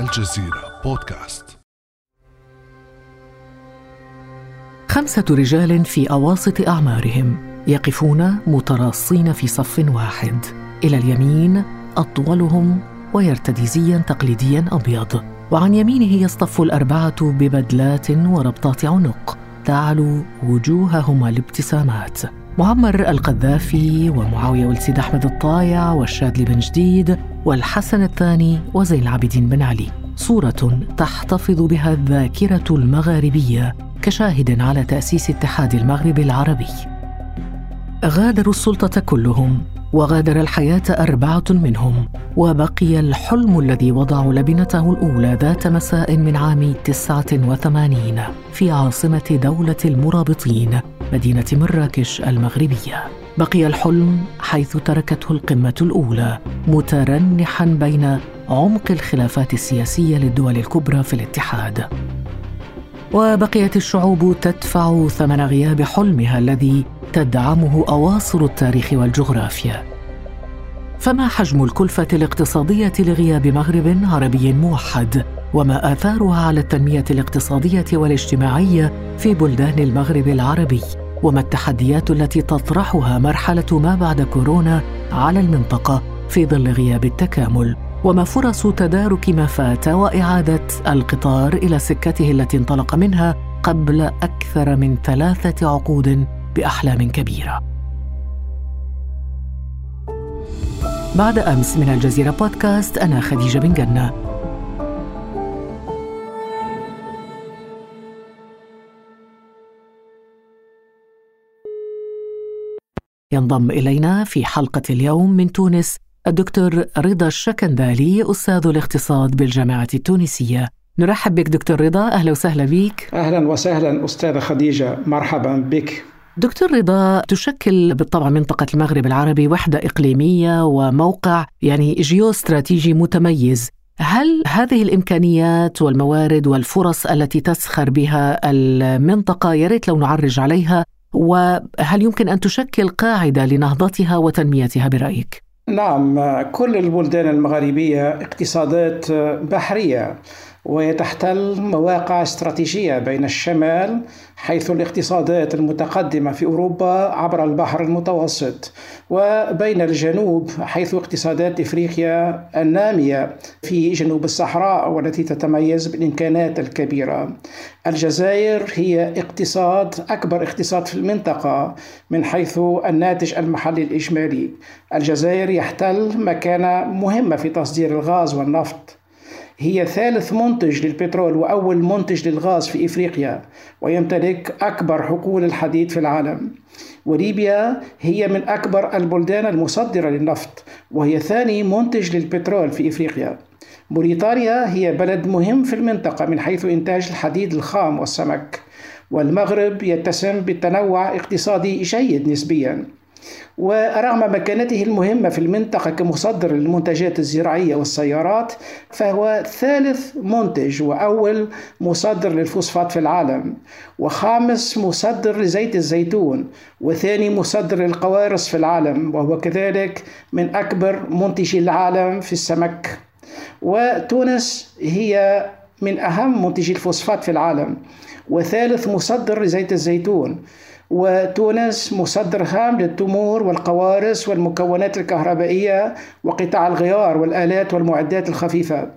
الجزيرة بودكاست. خمسة رجال في أواسط أعمارهم يقفون متراصين في صف واحد. إلى اليمين أطولهم ويرتدي زيا تقليديا أبيض. وعن يمينه يصطف الأربعة ببدلات وربطات عنق. تعلو وجوههما الابتسامات معمر القذافي ومعاوية ولد سيد أحمد الطايع والشاذلي بن جديد والحسن الثاني وزين العابدين بن علي. صورة تحتفظ بها الذاكرة المغاربية كشاهد على تأسيس اتحاد المغرب العربي. غادروا السلطة كلهم وغادر الحياة أربعة منهم وبقي الحلم الذي وضعوا لبنته الأولى ذات مساء من عام تسعة وثمانين في عاصمة دولة المرابطين. مدينة مراكش المغربية. بقي الحلم حيث تركته القمة الأولى مترنحا بين عمق الخلافات السياسية للدول الكبرى في الاتحاد. وبقيت الشعوب تدفع ثمن غياب حلمها الذي تدعمه أواصر التاريخ والجغرافيا. فما حجم الكلفة الاقتصادية لغياب مغرب عربي موحد؟ وما آثارها على التنمية الاقتصادية والاجتماعية في بلدان المغرب العربي وما التحديات التي تطرحها مرحلة ما بعد كورونا على المنطقة في ظل غياب التكامل وما فرص تدارك ما فات وإعادة القطار إلى سكته التي انطلق منها قبل أكثر من ثلاثة عقود بأحلام كبيرة. بعد أمس من الجزيرة بودكاست أنا خديجة بن جنة. ينضم إلينا في حلقة اليوم من تونس الدكتور رضا الشكندالي أستاذ الاقتصاد بالجامعة التونسية. نرحب بك دكتور رضا أهلا وسهلا بك. أهلا وسهلا أستاذة خديجة مرحبا بك. دكتور رضا تشكل بالطبع منطقة المغرب العربي وحدة إقليمية وموقع يعني جيوستراتيجي متميز. هل هذه الإمكانيات والموارد والفرص التي تسخر بها المنطقة يا ريت لو نعرج عليها وهل يمكن أن تشكل قاعدة لنهضتها وتنميتها برأيك؟ نعم كل البلدان المغاربية اقتصادات بحرية ويتحتل مواقع استراتيجية بين الشمال حيث الاقتصادات المتقدمة في أوروبا عبر البحر المتوسط وبين الجنوب حيث اقتصادات إفريقيا النامية في جنوب الصحراء والتي تتميز بالإمكانات الكبيرة. الجزائر هي اقتصاد أكبر اقتصاد في المنطقة من حيث الناتج المحلي الإجمالي. الجزائر يحتل مكانة مهمة في تصدير الغاز والنفط. هي ثالث منتج للبترول وأول منتج للغاز في إفريقيا ويمتلك أكبر حقول الحديد في العالم. وليبيا هي من أكبر البلدان المصدرة للنفط وهي ثاني منتج للبترول في إفريقيا. موريتانيا هي بلد مهم في المنطقة من حيث إنتاج الحديد الخام والسمك. والمغرب يتسم بالتنوع اقتصادي جيد نسبيا. ورغم مكانته المهمة في المنطقة كمصدر للمنتجات الزراعية والسيارات فهو ثالث منتج وأول مصدر للفوسفات في العالم وخامس مصدر لزيت الزيتون وثاني مصدر للقوارص في العالم وهو كذلك من أكبر منتجي العالم في السمك. وتونس هي من أهم منتجي الفوسفات في العالم وثالث مصدر لزيت الزيتون وتونس مصدر هام للتمور والقوارص والمكونات الكهربائية وقطاع الغيار والآلات والمعدات الخفيفة.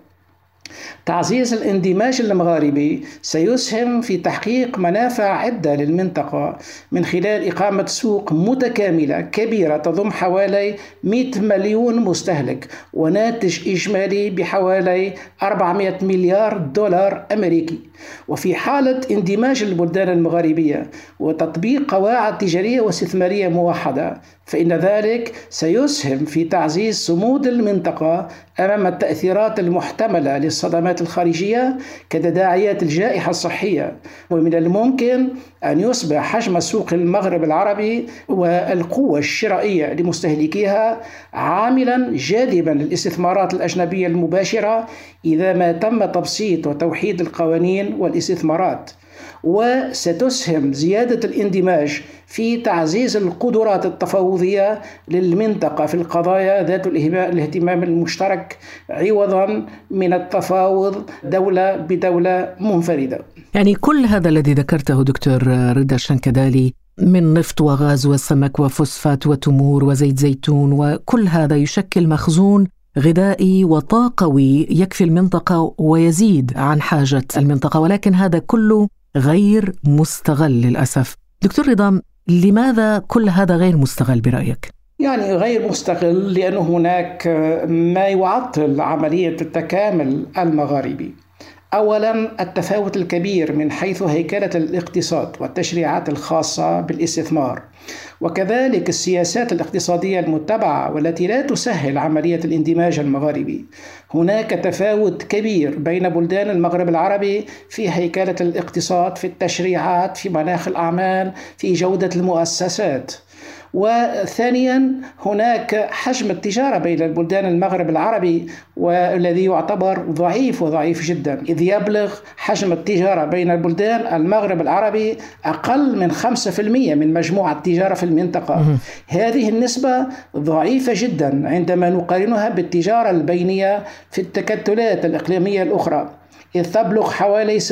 تعزيز الاندماج المغاربي سيسهم في تحقيق منافع عدة للمنطقة من خلال إقامة سوق متكاملة كبيرة تضم حوالي 100 مليون مستهلك وناتج إجمالي بحوالي 400 مليار دولار أمريكي. وفي حالة اندماج البلدان المغاربية وتطبيق قواعد تجارية واستثمارية موحدة فإن ذلك سيسهم في تعزيز صمود المنطقة أمام التأثيرات المحتملة للصدمات الخارجية كتداعيات الجائحة الصحية. ومن الممكن أن يصبح حجم سوق المغرب العربي والقوة الشرائية لمستهلكيها عاملا جاذبا للاستثمارات الأجنبية المباشرة إذا ما تم تبسيط وتوحيد القوانين والاستثمارات وستسهم زيادة الاندماج في تعزيز القدرات التفاوضية للمنطقة في القضايا ذات الاهتمام المشترك عوضا من التفاوض دولة بدولة منفردة. يعني كل هذا الذي ذكرته دكتور رضا الشنكدالي من نفط وغاز وسمك وفوسفات وتمور وزيت زيتون وكل هذا يشكل مخزون غذائي وطاقوي يكفي المنطقة ويزيد عن حاجة المنطقة ولكن هذا كله غير مستغل للأسف. دكتور رضا لماذا كل هذا غير مستغل برأيك؟ يعني غير مستغل لأن هناك ما يعطل عملية التكامل المغاربي اولا التفاوت الكبير من حيث هيكلة الاقتصاد والتشريعات الخاصة بالاستثمار. وكذلك السياسات الاقتصادية المتبعة والتي لا تسهل عملية الاندماج المغاربي. هناك تفاوت كبير بين بلدان المغرب العربي في هيكلة الاقتصاد في التشريعات في مناخ الأعمال في جودة المؤسسات. وثانيا هناك حجم التجارة بين البلدان المغرب العربي والذي يعتبر ضعيف وضعيف جدا. إذ يبلغ حجم التجارة بين البلدان المغرب العربي أقل من 5% من مجموع التجارة في المنطقة. هذه النسبة ضعيفة جدا عندما نقارنها بالتجارة البينية في التكتلات الإقليمية الأخرى إذ تبلغ حوالي 16%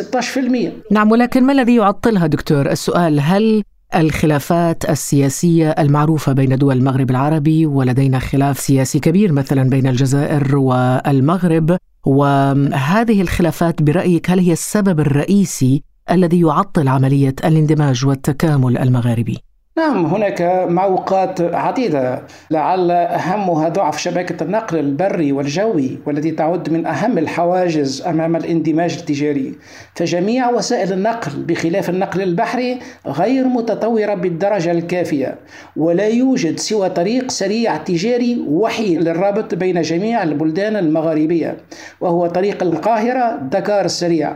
نعم ولكن ما الذي يعطلها دكتور؟ السؤال هل الخلافات السياسية المعروفة بين دول المغرب العربي ولدينا خلاف سياسي كبير مثلا بين الجزائر والمغرب وهذه الخلافات برأيك هل هي السبب الرئيسي الذي يعطل عملية الاندماج والتكامل المغاربي؟ نعم هناك معوقات عديدة. لعل أهمها ضعف شبكة النقل البري والجوي والتي تعد من أهم الحواجز أمام الاندماج التجاري. فجميع وسائل النقل بخلاف النقل البحري غير متطورة بالدرجة الكافية ولا يوجد سوى طريق سريع تجاري وحيد للرابط بين جميع البلدان المغاربية وهو طريق القاهرة دكار السريع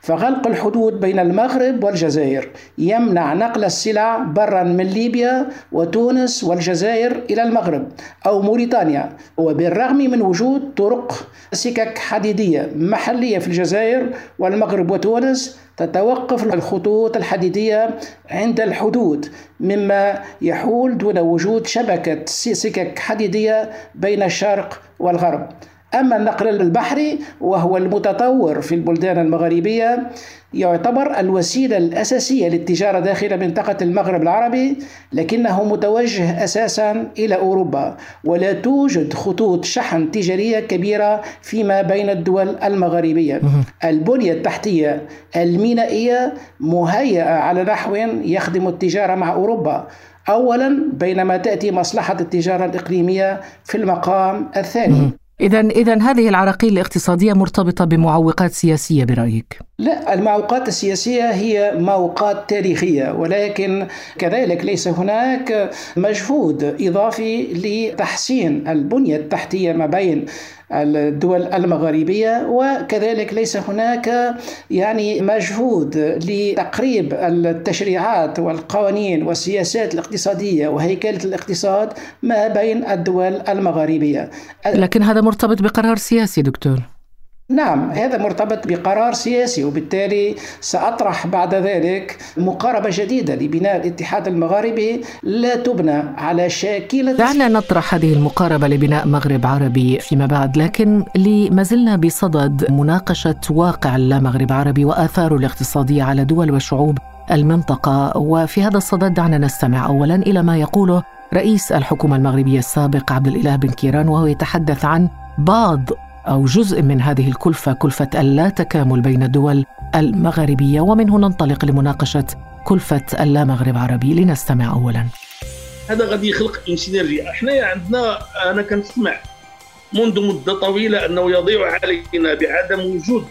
فغلق الحدود بين المغرب والجزائر. يمنع نقل السلع برا من ليبيا وتونس والجزائر إلى المغرب أو موريتانيا. وبالرغم من وجود طرق سكك حديدية محلية في الجزائر والمغرب وتونس تتوقف الخطوط الحديدية عند الحدود مما يحول دون وجود شبكة سكك حديدية بين الشرق والغرب. أما النقل البحري وهو المتطور في البلدان المغاربية يعتبر الوسيلة الأساسية للتجارة داخل منطقة المغرب العربي لكنه متوجه أساسا إلى أوروبا ولا توجد خطوط شحن تجارية كبيرة فيما بين الدول المغاربية البنية التحتية المينائية مهيئة على نحو يخدم التجارة مع أوروبا. أولا بينما تأتي مصلحة التجارة الإقليمية في المقام الثاني. إذا إذا هذه العراقيل الاقتصادية مرتبطة بمعوقات سياسية برأيك؟ لا المعوقات السياسية هي معوقات تاريخية ولكن كذلك ليس هناك مجهود إضافي لتحسين البنية التحتية ما بين الدول المغاربية وكذلك ليس هناك يعني مجهود لتقريب التشريعات والقوانين والسياسات الاقتصادية وهيكلة الاقتصاد ما بين الدول المغاربية لكن هذا مرتبط بقرار سياسي دكتور. نعم هذا مرتبط بقرار سياسي وبالتالي سأطرح بعد ذلك مقاربة جديدة لبناء الاتحاد المغاربي لا تبنى على شاكلة دعنا نطرح هذه المقاربة لبناء مغرب عربي فيما بعد لكن لما زلنا بصدد مناقشة واقع اللامغرب عربي وآثاره الاقتصادية على دول وشعوب المنطقة. وفي هذا الصدد دعنا نستمع أولا إلى ما يقوله رئيس الحكومة المغربية السابق عبد الإله بن كيران وهو يتحدث عن بعض أو جزء من هذه الكلفة كلفة اللا تكامل بين الدول المغاربية ومنه ننطلق لمناقشة كلفة اللا مغرب عربي. لنستمع أولا. هذا غادي يخلق سينرجي إحنا عندنا أنا كنسمع منذ مدة طويلة أنه يضيع علينا بعدم وجود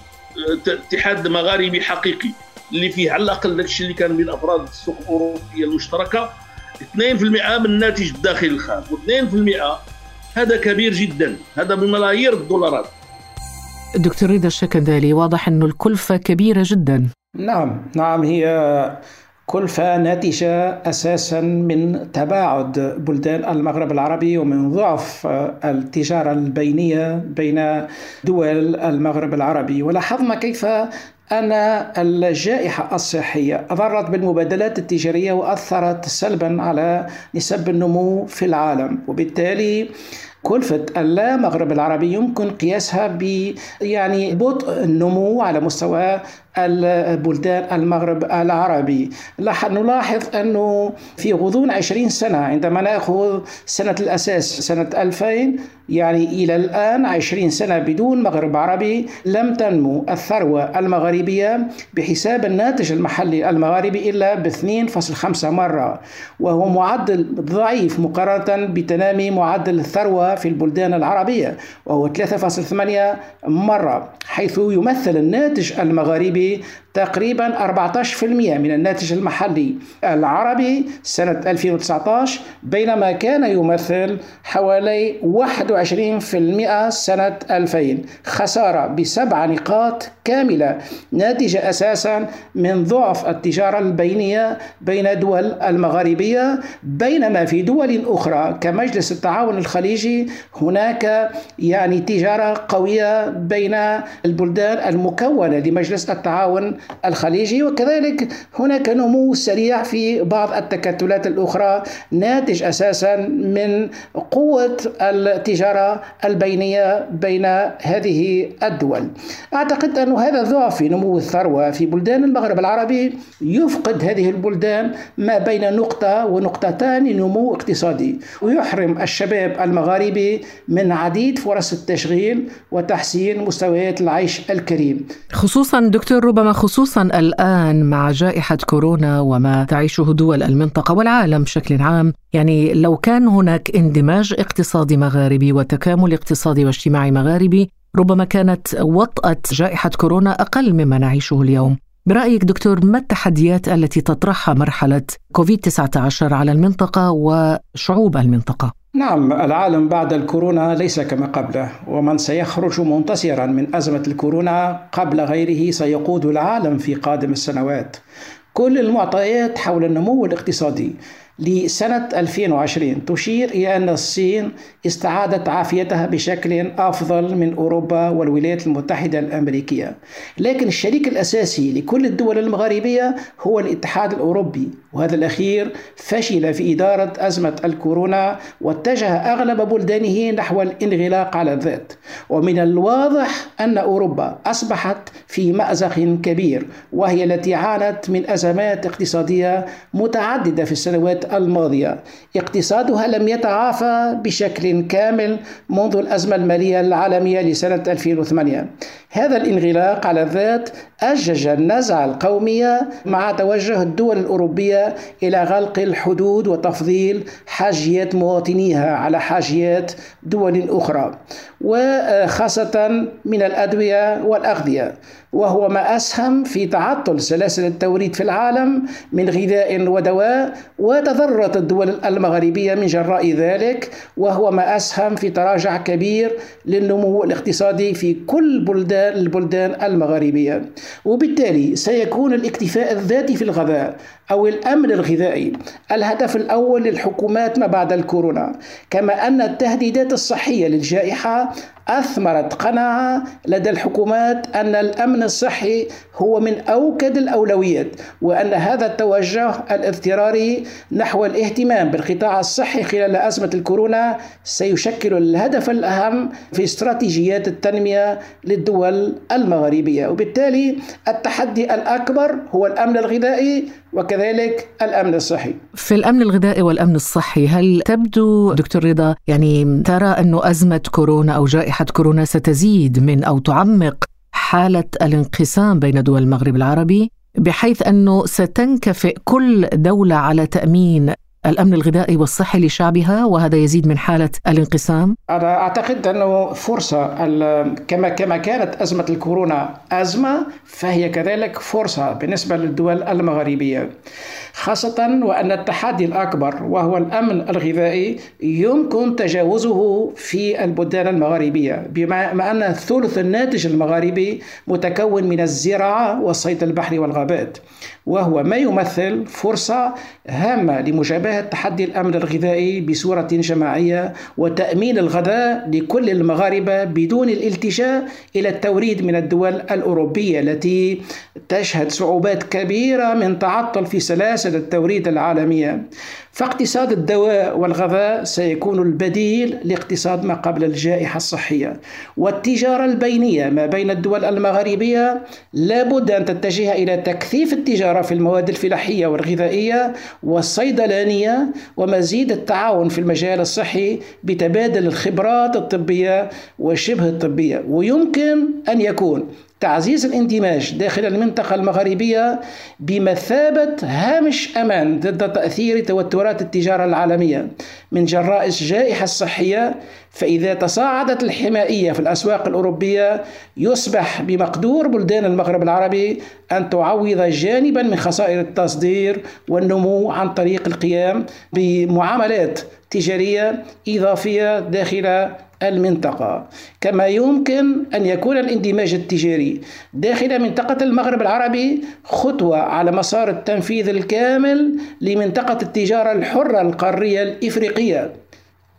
آه، اتحاد مغاربي حقيقي اللي فيه على الأقل داك الشيء اللي كان بين أفراد السوق الأوروبية المشتركة. 2% من الناتج الداخلي الخام و2% هذا كبير جدا. هذا بملايير الدولارات. دكتور رضا الشكندالي واضح أن الكلفة كبيرة جدا. نعم نعم هي كلفة ناتجة أساسا من تباعد بلدان المغرب العربي ومن ضعف التجارة البينية بين دول المغرب العربي. ولاحظنا كيف أن الجائحة الصحية أضرت بالمبادلات التجارية وأثرت سلبا على نسب النمو في العالم. وبالتالي كلفة المغرب العربي يمكن قياسها ب يعني بطء النمو على مستوى البلدان المغرب العربي. نلاحظ أنه في غضون 20 سنة عندما نأخذ سنة الأساس سنة 2000 يعني إلى الآن 20 سنة بدون مغرب عربي لم تنمو الثروة المغاربية بحساب الناتج المحلي المغاربي إلا ب 2.5 مرة وهو معدل ضعيف مقارنة بتنامي معدل الثروة في البلدان العربية وهو 3.8 مرة حيث يمثل الناتج المغاربي تقريبا 14% من الناتج المحلي العربي سنة 2019 بينما كان يمثل حوالي 21% سنة 2000 خسارة بسبع نقاط كاملة ناتجة أساسا من ضعف التجارة البينية بين الدول المغاربية بينما في دول أخرى كمجلس التعاون الخليجي هناك يعني تجارة قوية بين البلدان المكونة لمجلس التعاون الخليجي وكذلك هناك نمو سريع في بعض التكتلات الأخرى ناتج أساسا من قوة التجارة البينية بين هذه الدول. أعتقد أن هذا الضعف في نمو الثروة في بلدان المغرب العربي يفقد هذه البلدان ما بين نقطة ونقطتان نمو اقتصادي ويحرم الشباب المغاربي من عديد فرص التشغيل وتحسين مستويات العيش الكريم خصوصا دكتور ربما خصوصا الآن مع جائحة كورونا وما تعيشه دول المنطقة والعالم بشكل عام يعني لو كان هناك اندماج اقتصادي مغاربي وتكامل اقتصادي واجتماعي مغاربي ربما كانت وطأة جائحة كورونا أقل مما نعيشه اليوم برأيك دكتور ما التحديات التي تطرحها مرحلة كوفيد 19 على المنطقة وشعوب المنطقة؟ نعم العالم بعد الكورونا ليس كما قبله ومن سيخرج منتصرا من أزمة الكورونا قبل غيره سيقود العالم في قادم السنوات. كل المعطيات حول النمو الاقتصادي لسنة 2020 تشير إلى أن الصين استعادت عافيتها بشكل أفضل من أوروبا والولايات المتحدة الأمريكية. لكن الشريك الأساسي لكل الدول المغاربية هو الاتحاد الأوروبي وهذا الأخير فشل في إدارة أزمة الكورونا واتجه أغلب بلدانه نحو الانغلاق على الذات. ومن الواضح أن أوروبا أصبحت في مأزق كبير وهي التي عانت من أزمات اقتصادية متعددة في السنوات الماضية. اقتصادها لم يتعافى بشكل كامل منذ الأزمة المالية العالمية لسنة 2008 هذا الانغلاق على الذات أجج النزعة القومية مع توجه الدول الأوروبية إلى غلق الحدود وتفضيل حاجيات مواطنيها على حاجيات دول أخرى وخاصة من الأدوية والأغذية. وهو ما أسهم في تعطل سلاسل التوريد في العالم من غذاء ودواء وتضررت الدول المغاربية من جراء ذلك وهو ما أسهم في تراجع كبير للنمو الاقتصادي في كل بلدان البلدان المغاربية وبالتالي سيكون الاكتفاء الذاتي في الغذاء أو الأمن الغذائي الهدف الأول للحكومات ما بعد الكورونا كما أن التهديدات الصحية للجائحة أثمرت قناعة لدى الحكومات أن الأمن الصحي هو من أوكد الأولويات وأن هذا التوجه الاضطراري نحو الاهتمام بالقطاع الصحي خلال أزمة الكورونا سيشكل الهدف الأهم في استراتيجيات التنمية للدول المغاربية. وبالتالي التحدي الأكبر هو الأمن الغذائي وكذلك الأمن الصحي. في الأمن الغذائي والأمن الصحي هل تبدو دكتور رضا يعني ترى انه أزمة كورونا أو جائحة كورونا ستزيد من أو تعمق حالة الانقسام بين دول المغرب العربي بحيث أنه ستنكفئ كل دولة على تأمين الأمن الغذائي والصحي لشعبها وهذا يزيد من حالة الانقسام؟ أنا أعتقد أنه فرصة كما كما كانت أزمة الكورونا أزمة فهي كذلك فرصة بالنسبة للدول المغاربيه. خاصة وأن التحدي الأكبر وهو الأمن الغذائي يمكن تجاوزه في البلدان المغاربية بما أن ثلث الناتج المغاربي متكون من الزراعة والصيد البحري والغابات وهو ما يمثل فرصة هامة لمجابهة مواجهة تحدي الأمن الغذائي بصورة جماعية وتأمين الغذاء لكل المغاربة بدون الالتجاء إلى التوريد من الدول الأوروبية التي تشهد صعوبات كبيرة من تعطل في سلاسل التوريد العالمية. فاقتصاد الدواء والغذاء سيكون البديل لاقتصاد ما قبل الجائحة الصحية. والتجارة البينية ما بين الدول المغاربية لابد أن تتجه إلى تكثيف التجارة في المواد الفلاحية والغذائية والصيدلانية ومزيد التعاون في المجال الصحي بتبادل الخبرات الطبية وشبه الطبية. ويمكن أن يكون تعزيز الاندماج داخل المنطقة المغاربية بمثابة هامش أمان ضد تأثير توترات التجارة العالمية. من جراء الجائحة الصحية فإذا تصاعدت الحمائية في الأسواق الأوروبية يصبح بمقدور بلدان المغرب العربي أن تعوض جانبا من خسائر التصدير والنمو عن طريق القيام بمعاملات تجارية إضافية داخل المنطقة. كما يمكن أن يكون الاندماج التجاري داخل منطقة المغرب العربي خطوة على مسار التنفيذ الكامل لمنطقة التجارة الحرة القارية الإفريقية.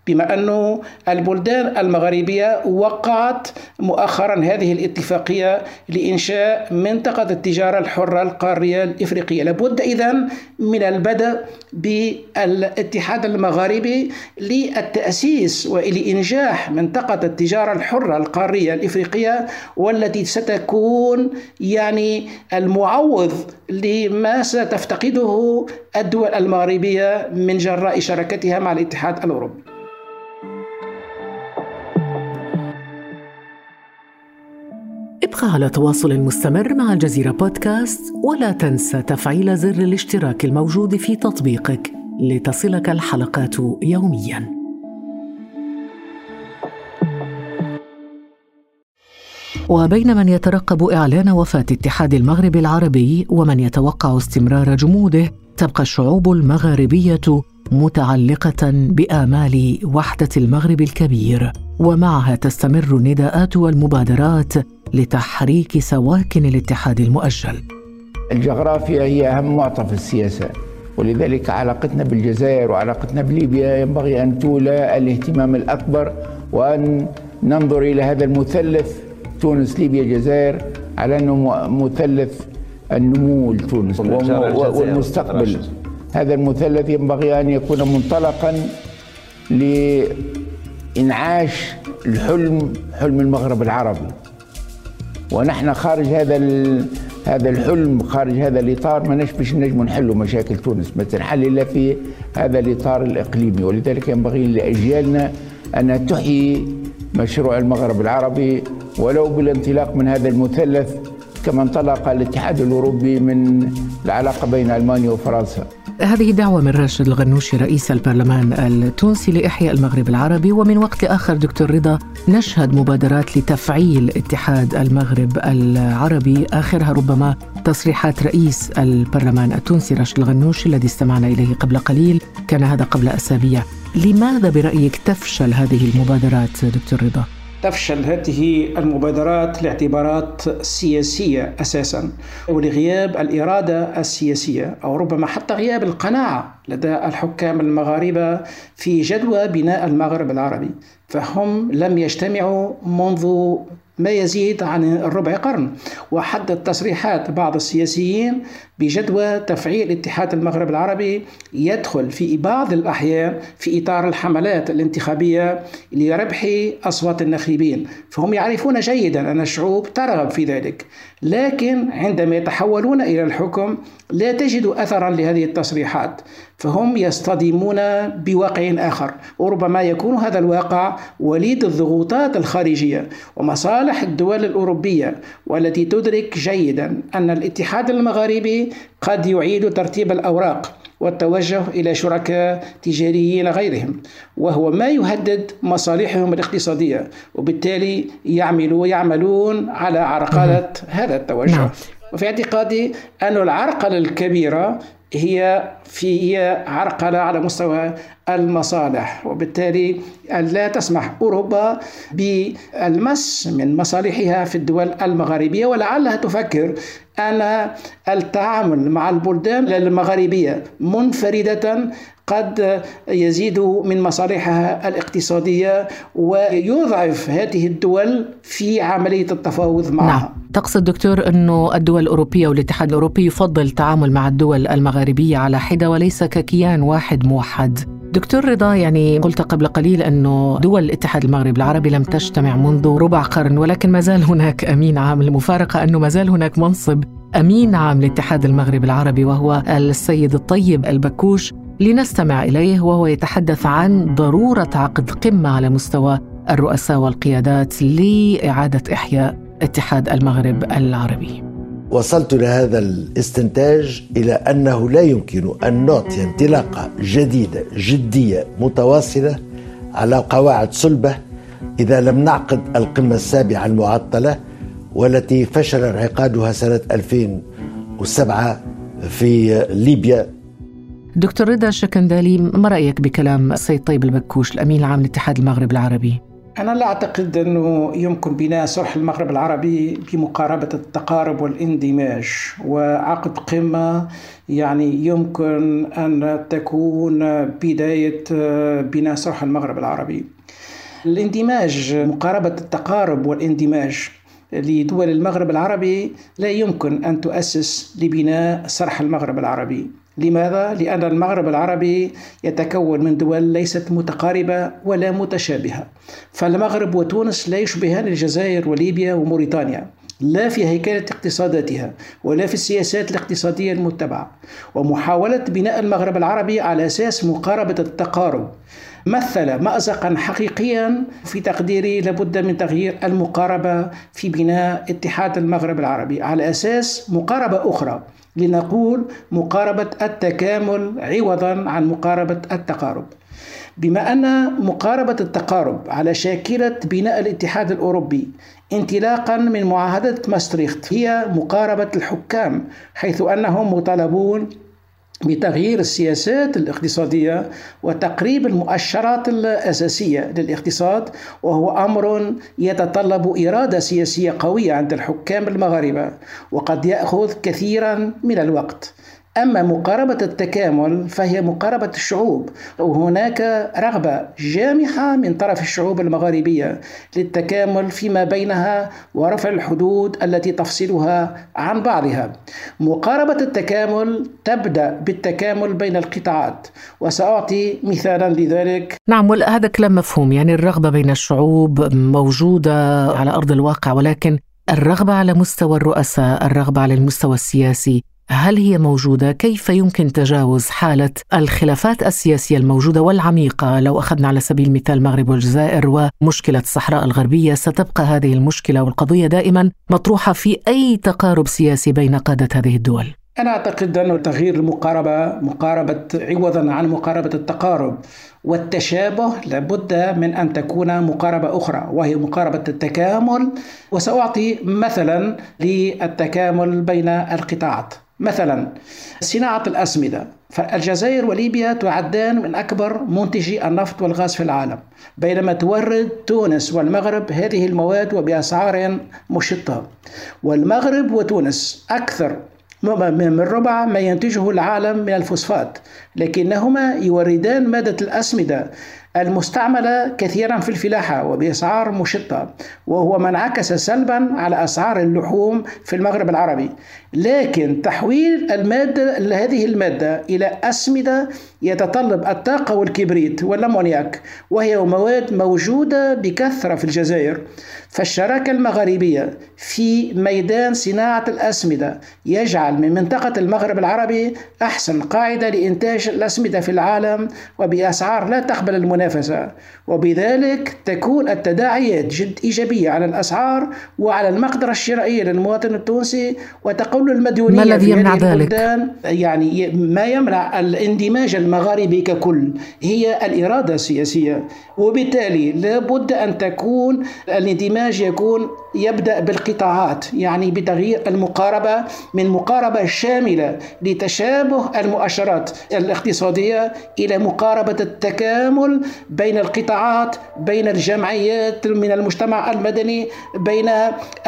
بما أن البلدان المغاربية وقعت مؤخرا هذه الاتفاقية لإنشاء منطقة التجارة الحرة القارية الإفريقية. لابد إذا من البدء بالاتحاد المغاربي للتأسيس ولإنجاح منطقة التجارة الحرة القارية الإفريقية والتي ستكون يعني المعوض لما ستفتقده الدول المغربية من جراء شراكتها مع الاتحاد الأوروبي. ابقى على تواصل مستمر مع الجزيرة بودكاست ولا تنسى تفعيل زر الاشتراك الموجود في تطبيقك لتصلك الحلقات يومياً. وبين من يترقب إعلان وفاة اتحاد المغرب العربي ومن يتوقع استمرار جموده تبقى الشعوب المغاربية متعلقة بآمال وحدة المغرب الكبير ومعها تستمر النداءات والمبادرات لتحريك سواكن الاتحاد المؤجل. الجغرافيا هي أهم معطى في السياسة ولذلك علاقتنا بالجزائر وعلاقتنا بليبيا ينبغي أن تولى الاهتمام الأكبر وأن ننظر إلى هذا المثلث تونس ليبيا الجزائر على أنه مثلث النمو لتونس والمستقبل هذا المثلث ينبغي أن يكون منطلقا لإنعاش الحلم حلم المغرب العربي. ونحن خارج هذا هذا الحلم خارج هذا الإطار ما نشبش نجم نحلوا مشاكل تونس ما تنحل إلا في هذا الإطار الإقليمي. ولذلك ينبغي لأجيالنا أن تحيي مشروع المغرب العربي ولو بالانطلاق من هذا المثلث كما انطلق الاتحاد الأوروبي من العلاقة بين ألمانيا وفرنسا. هذه دعوة من راشد الغنوشي رئيس البرلمان التونسي لإحياء المغرب العربي. ومن وقت لآخر دكتور رضا نشهد مبادرات لتفعيل اتحاد المغرب العربي آخرها ربما تصريحات رئيس البرلمان التونسي راشد الغنوشي الذي استمعنا إليه قبل قليل. كان هذا قبل أسابيع. لماذا برأيك تفشل هذه المبادرات دكتور رضا؟ تفشل هذه المبادرات لاعتبارات سياسية أساسا ولغياب الإرادة السياسية أو ربما حتى غياب القناعة لدى الحكام المغاربة في جدوى بناء المغرب العربي. فهم لم يجتمعوا منذ ما يزيد عن الربع قرن. وحدد تصريحات بعض السياسيين بجدوى تفعيل اتحاد المغرب العربي يدخل في بعض الأحيان في إطار الحملات الانتخابية لربح أصوات الناخبين فهم يعرفون جيدا أن الشعوب ترغب في ذلك. لكن عندما يتحولون إلى الحكم لا تجد أثرا لهذه التصريحات. فهم يصطدمون بواقع آخر. وربما يكون هذا الواقع وليد الضغوطات الخارجية ومصالح الدول الأوروبية والتي تدرك جيدا أن الاتحاد المغاربي قد يعيد ترتيب الأوراق والتوجه إلى شركاء تجاريين غيرهم وهو ما يهدد مصالحهم الاقتصادية وبالتالي يعملوا يعملون على عرقلة هذا التوجه نعم. وفي اعتقادي أن العرقلة الكبيرة هي في عرقلة على مستوى المصالح وبالتالي لا تسمح أوروبا بالمس من مصالحها في الدول المغاربية ولعلها تفكر أن التعامل مع البلدان المغاربية منفردة قد يزيد من مصالحها الاقتصادية ويضعف هذه الدول في عملية التفاوض معها نعم. تقصد دكتور أنه الدول الأوروبية والاتحاد الأوروبي يفضل التعامل مع الدول المغاربية على حدة وليس ككيان واحد موحد دكتور رضا يعني قلت قبل قليل أنه دول الاتحاد المغرب العربي لم تجتمع منذ ربع قرن ولكن ما زال هناك أمين عام المفارقة أنه ما زال هناك منصب أمين عام لاتحاد المغرب العربي وهو السيد الطيب البكوش لنستمع إليه وهو يتحدث عن ضرورة عقد قمة على مستوى الرؤساء والقيادات لإعادة إحياء اتحاد المغرب العربي. وصلت لهذا الاستنتاج إلى أنه لا يمكن أن نعطي انطلاقة جديدة جدية متواصلة على قواعد صلبة إذا لم نعقد القمة السابعة المعطلة والتي فشل انعقادها سنة 2007 في ليبيا دكتور رضا الشكندالي ما رأيك بكلام السيد طيب البكوش الأمين العام لاتحاد المغرب العربي؟ أنا لا أعتقد أنه يمكن بناء صلح المغرب العربي بمقاربة التقارب والاندماج وعقد قمة. يعني يمكن أن تكون بداية بناء صلح المغرب العربي. الاندماج مقاربة التقارب والاندماج لدول المغرب العربي لا يمكن أن تؤسس لبناء صرح المغرب العربي. لماذا؟ لأن المغرب العربي يتكون من دول ليست متقاربة ولا متشابهة فالمغرب وتونس لا يشبهان الجزائر وليبيا وموريتانيا لا في هيكلة اقتصاداتها ولا في السياسات الاقتصادية المتبعة ومحاولة بناء المغرب العربي على أساس مقاربة التقارب مثل مأزقا حقيقيا في تقديري لابد من تغيير المقاربة في بناء اتحاد المغرب العربي. على أساس مقاربة أخرى لنقول مقاربة التكامل عوضا عن مقاربة التقارب. بما أن مقاربة التقارب على شاكلة بناء الاتحاد الأوروبي انطلاقا من معاهدة ماستريخت هي مقاربة الحكام حيث أنهم مطالبون بتغيير السياسات الاقتصادية وتقريب المؤشرات الأساسية للاقتصاد وهو أمر يتطلب إرادة سياسية قوية عند الحكام المغاربة وقد يأخذ كثيرا من الوقت. أما مقاربة التكامل فهي مقاربة الشعوب وهناك رغبة جامحة من طرف الشعوب المغاربية للتكامل فيما بينها ورفع الحدود التي تفصلها عن بعضها. مقاربة التكامل تبدأ بالتكامل بين القطاعات وسأعطي مثالا لذلك. نعم هذا كلام مفهوم. يعني الرغبة بين الشعوب موجودة على أرض الواقع ولكن الرغبة على مستوى الرؤساء الرغبة على المستوى السياسي هل هي موجودة؟ كيف يمكن تجاوز حالة الخلافات السياسية الموجودة والعميقة لو أخذنا على سبيل المثال المغرب والجزائر ومشكلة الصحراء الغربية ستبقى هذه المشكلة والقضية دائما مطروحة في أي تقارب سياسي بين قادة هذه الدول. أنا أعتقد أن تغيير المقاربة مقاربة عوضا عن مقاربة التقارب والتشابه لابد من أن تكون مقاربة أخرى وهي مقاربة التكامل وسأعطي مثلا للتكامل بين القطاعات مثلا صناعة الأسمدة. فالجزائر وليبيا تعدان من أكبر منتجي النفط والغاز في العالم بينما تورد تونس والمغرب هذه المواد وبأسعار مشطة. والمغرب وتونس أكثر من ربع ما ينتجه العالم من الفوسفات لكنهما يوردان مادة الأسمدة المستعملة كثيرا في الفلاحة وبأسعار مشطة وهو ما انعكس سلبا على أسعار اللحوم في المغرب العربي. لكن تحويل المادة هذه المادة إلى أسمدة يتطلب الطاقة والكبريت والأمونياك وهي مواد موجودة بكثرة في الجزائر. فالشراكة المغاربية في ميدان صناعة الأسمدة يجعل من منطقة المغرب العربي أحسن قاعدة لإنتاج الأسمدة في العالم وبأسعار لا تقبل المنافسة. المنافسة وبذلك تكون التداعيات جد إيجابية على الأسعار وعلى المقدرة الشرائية للمواطن التونسي وتقل المديونية ما الذي يمنع ذلك؟ يعني ما يمنع الاندماج المغاربي ككل هي الإرادة السياسية وبالتالي لابد أن تكون الاندماج يكون يبدأ بالقطاعات يعني بتغيير المقاربة من مقاربة شاملة لتشابه المؤشرات الاقتصادية إلى مقاربة التكامل بين القطاعات بين الجمعيات من المجتمع المدني بين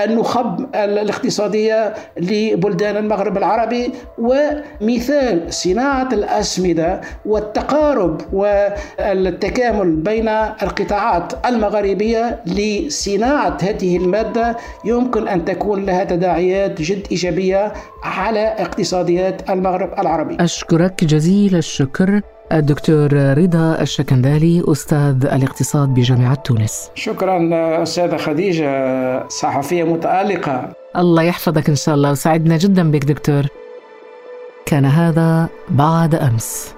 النخب الاقتصادية لبلدان المغرب العربي ومثال صناعة الأسمدة والتقارب والتكامل بين القطاعات المغاربية لصناعة هذه المادة يمكن أن تكون لها تداعيات جد إيجابية على اقتصاديات المغرب العربي. أشكرك جزيل الشكر. الدكتور رضا الشكندالي أستاذ الاقتصاد بجامعة تونس. شكرا أستاذة خديجة صحفية متألقة. الله يحفظك إن شاء الله وسعدنا جدا بك دكتور. كان هذا بعد أمس.